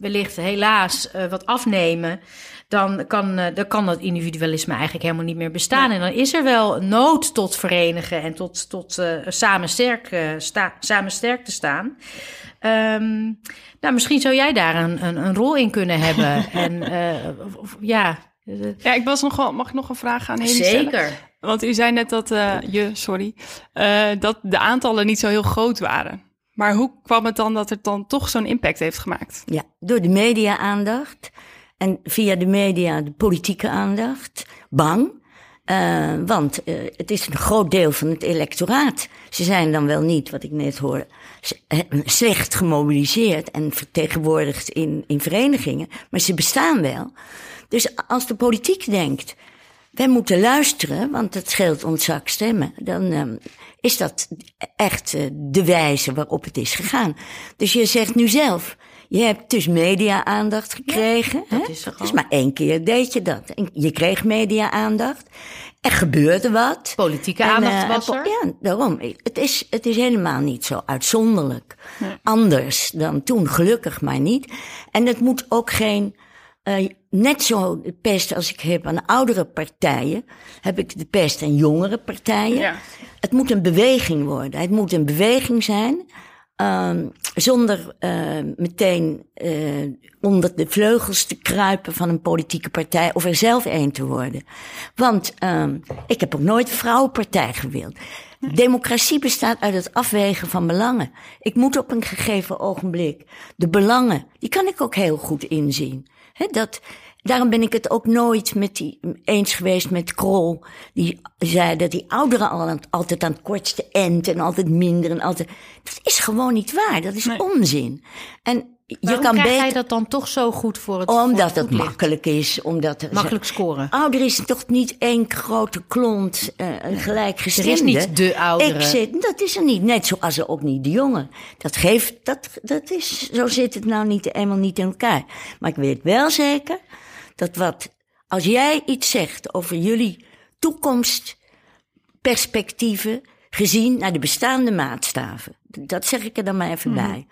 wellicht helaas eh, wat afnemen, dan kan, eh, dan kan dat individualisme eigenlijk helemaal niet meer bestaan. En dan is er wel nood tot verenigen en tot, tot eh, samen, sterk, sta, samen sterk te staan. Ehm, nou, misschien zou jij daar een, een, een rol in kunnen hebben. <laughs> en of- of- ja, Ja, ik was nog wel, mag ik nog een vraag aan Heli stellen? Want u zei net dat, eh, je, sorry, eh, dat de aantallen niet zo heel groot waren. Maar hoe kwam het dan dat het dan toch zo'n impact heeft gemaakt? Ja, door de media-aandacht en via de media de politieke aandacht. Bang. Eh, want het is een groot deel van het electoraat. Ze zijn dan wel niet, wat ik net eh, slecht gemobiliseerd en vertegenwoordigd in, in verenigingen, maar ze bestaan wel. Dus als de politiek denkt, wij moeten luisteren, want het scheelt ons zak stemmen. Dan um, is dat echt uh, de wijze waarop het is gegaan. Dus je zegt nu zelf, je hebt dus media-aandacht gekregen. Ja, hè? dat is dus maar één keer deed je dat. En je kreeg media-aandacht. Er gebeurde wat. Politieke En, aandacht uh, was er. Ja, daarom. Het is, het is helemaal niet zo uitzonderlijk. Anders dan toen, gelukkig maar niet. En het moet ook geen... Uh, net zo de pest als ik heb aan oudere partijen, heb ik de pest aan jongere partijen. Ja. Het moet een beweging worden. Het moet een beweging zijn, um, zonder uh, meteen uh, onder de vleugels te kruipen van een politieke partij of er zelf een te worden. Want um, ik heb ook nooit een vrouwenpartij gewild. Democratie bestaat uit het afwegen van belangen. Ik moet op een gegeven ogenblik de belangen, die kan ik ook heel goed inzien. He, dat, daarom ben ik het ook nooit met die, eens geweest met Krol. Die zei dat die ouderen al, altijd aan het kortste eind en altijd minder en altijd. Dat is gewoon niet waar. Dat is nee. onzin. En Waarom je kan krijg beter. jij dat dan toch zo goed voor het Omdat voor het makkelijk is. Omdat er Makkelijk scoren. Ouder is toch niet één grote klont uh, gelijkgestemde. Er is niet de oudere. Ik zit, dat is er niet. Net zoals er ook niet de jongen. Dat geeft, dat, dat is, zo zit het nou niet, eenmaal niet in elkaar. Maar ik weet wel zeker dat wat, als jij iets zegt over jullie toekomstperspectieven, gezien naar de bestaande maatstaven, dat zeg ik er dan maar even Mhm. bij,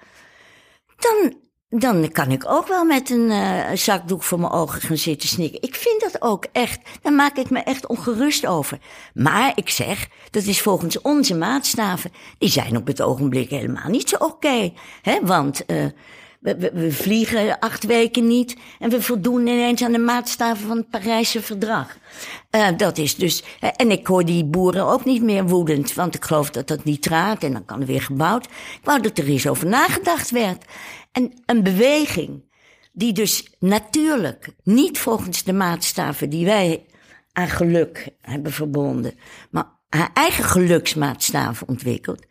dan dan kan ik ook wel met een uh, zakdoek voor mijn ogen gaan zitten snikken. Ik vind dat ook echt. Daar maak ik me echt ongerust over. Maar ik zeg, dat is volgens onze maatstaven. Die zijn op het ogenblik helemaal niet zo oké. Okay, want uh, we, we, we, vliegen acht weken niet en we voldoen ineens aan de maatstaven van het Parijse verdrag. Uh, dat is dus. en ik hoor die boeren ook niet meer woedend, want ik geloof dat dat niet raakt en dan kan er weer gebouwd. Ik wou dat er eens over nagedacht werd. En een beweging die dus natuurlijk niet volgens de maatstaven die wij aan geluk hebben verbonden, maar haar eigen geluksmaatstaven ontwikkelt.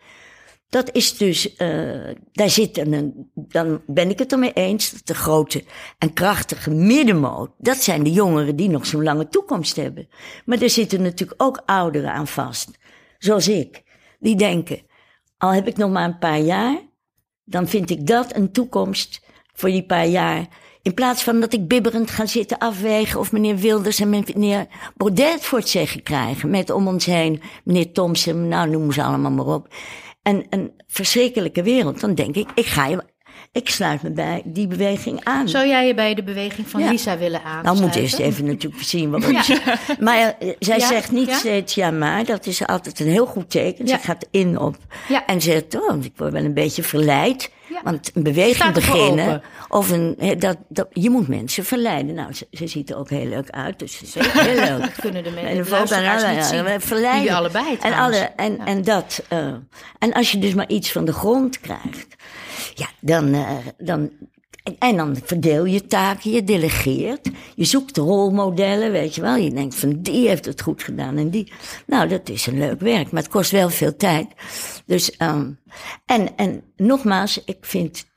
Dat is dus, uh, daar zit een, dan ben ik het ermee eens, dat de grote en krachtige middenmoot, dat zijn de jongeren die nog zo'n lange toekomst hebben. Maar er zitten natuurlijk ook ouderen aan vast, zoals ik, die denken, al heb ik nog maar een paar jaar, dan vind ik dat een toekomst voor die paar jaar. In plaats van dat ik bibberend ga zitten afwegen of meneer Wilders en meneer Baudet voor het zeggen krijgen. Met om ons heen meneer Thompson, nou noem ze allemaal maar op. En een verschrikkelijke wereld. Dan denk ik, ik ga je ik sluit me bij die beweging aan. Zou jij je bij de beweging van Lisa willen aansluiten? Nou, moet eerst even natuurlijk zien wat <laughs> ja. Maar uh, zij zegt niet steeds ja, maar. Dat is altijd een heel goed teken. Ze gaat in op. En ze zegt, oh, ik word wel een beetje verleid. Want een beweging beginnen, of een, dat, dat, je moet mensen verleiden. Nou, ze, ze ziet er ook heel leuk uit, dus zeker heel <laughs> leuk. Dat kunnen de mensen en niet zien. Verleiden. Die allebei en, alle, en, ja. en dat, uh, en als je dus maar iets van de grond krijgt, ja, dan, uh, dan en dan verdeel je taken, je delegeert. Je zoekt rolmodellen, weet je wel. Je denkt van die heeft het goed gedaan en die. Nou, dat is een leuk werk, maar het kost wel veel tijd. Dus, um, en, en nogmaals, ik vind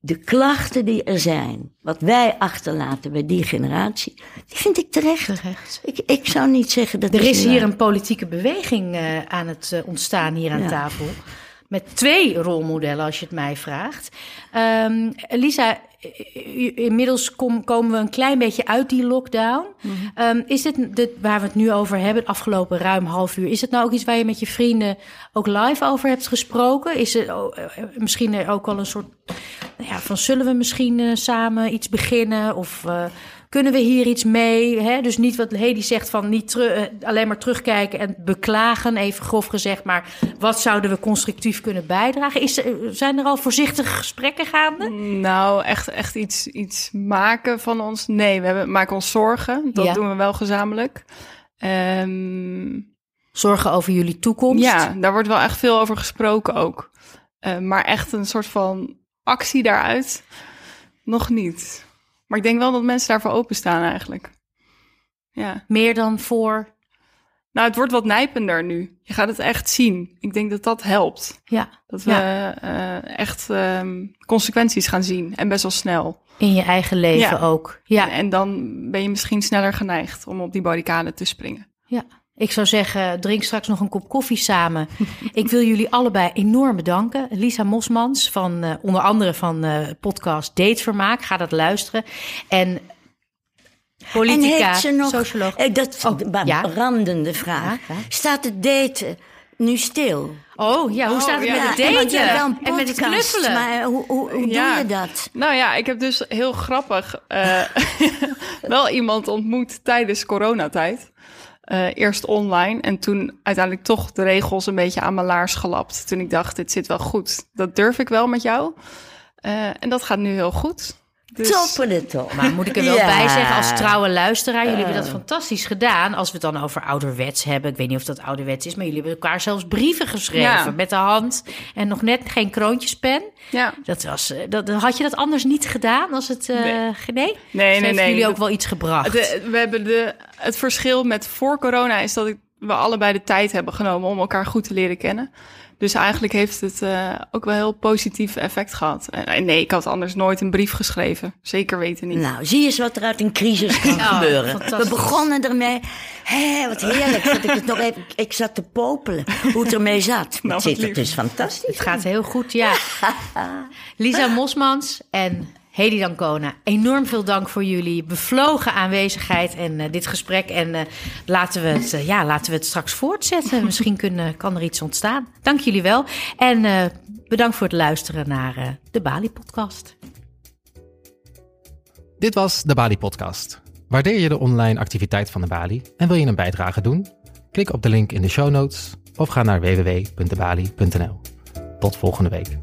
de klachten die er zijn, wat wij achterlaten bij die generatie, die vind ik terecht. terecht. Ik, ik zou niet zeggen dat. Er is hier een politieke beweging uh, aan het uh, ontstaan hier aan ja. tafel met twee rolmodellen, als je het mij vraagt. Um, Lisa, inmiddels kom, komen we een klein beetje uit die lockdown. Mm -hmm. um, is dit, dit waar we het nu over hebben, het afgelopen ruim half uur, is het nou ook iets waar je met je vrienden ook live over hebt gesproken? Is het oh, misschien ook al een soort nou ja, van zullen we misschien uh, samen iets beginnen? Of uh, kunnen we hier iets mee? Hè? Dus niet wat Hedy zegt van niet alleen maar terugkijken en beklagen, even grof gezegd. Maar wat zouden we constructief kunnen bijdragen? Is, zijn er al voorzichtige gesprekken gaande? Nou, echt, echt iets, iets maken van ons? Nee, we hebben, maken ons zorgen. Dat ja. doen we wel gezamenlijk. Um, zorgen over jullie toekomst? Ja, daar wordt wel echt veel over gesproken ook. Uh, maar echt een soort van actie daaruit nog niet. Maar ik denk wel dat mensen daarvoor openstaan eigenlijk. Ja. Meer dan voor? Nou, het wordt wat nijpender nu. Je gaat het echt zien. Ik denk dat dat helpt. Ja. Dat we ja. Uh, echt um, consequenties gaan zien en best wel snel. In je eigen leven ja. ook. Ja. En, en, dan ben je misschien sneller geneigd om op die barricade te springen. Ja. Ik zou zeggen, drink straks nog een kop koffie samen. <laughs> ik wil jullie allebei enorm bedanken. Lisa Mosmans, van, uh, onder andere van uh, podcast Datevermaak. Ga dat luisteren. En politica, en ze nog, socioloog. Eh, dat oh, ja? brandende vraag. Ja, Staat het daten nu stil? Oh ja, hoe staat het oh, ja. met het daten? En, en met het knuffelen. Maar hoe, hoe, hoe ja. doe je dat? Nou ja, ik heb dus heel grappig uh, <laughs> wel iemand ontmoet tijdens coronatijd. Uh, eerst online en toen uiteindelijk toch de regels een beetje aan mijn laars gelapt. Toen ik dacht, dit zit wel goed. Dat durf ik wel met jou. Uh, en dat gaat nu heel goed. Dus... Toppen top. Maar moet ik er wel ja. bij zeggen, als trouwe luisteraar, jullie hebben dat fantastisch gedaan. Als we het dan over ouderwets hebben, ik weet niet of dat ouderwets is, maar jullie hebben elkaar zelfs brieven geschreven ja. met de hand en nog net geen kroontjespen. Ja. Dat was, dat, had je dat anders niet gedaan als het, uh, nee? Nee, nee, nee. nee jullie ook wel iets gebracht? De, we hebben de, het verschil met voor corona is dat ik, we allebei de tijd hebben genomen om elkaar goed te leren kennen. Dus eigenlijk heeft het uh, ook wel heel positief effect gehad. En nee, ik had anders nooit een brief geschreven. Zeker weten niet. Nou, zie eens wat er uit een crisis kan <laughs> oh, gebeuren. We begonnen ermee. Hé, wat heerlijk. Dat ik, het nog even, ik zat te popelen hoe het ermee zat. Nou, het zit dus fantastisch. Het gaat heel goed, ja. <laughs> Lisa Mosmans en Hedy Dancona, enorm veel dank voor jullie bevlogen aanwezigheid en uh, dit gesprek. En uh, laten, we het, uh, ja, laten we het straks voortzetten. <laughs> Misschien kunnen, kan er iets ontstaan. Dank jullie wel. En bedankt voor het luisteren naar de Bali-podcast. Dit was de Bali Podcast. Waardeer je de online activiteit van de Bali en wil je een bijdrage doen? Klik op de link in de show notes of ga naar www.debali.nl. Tot volgende week.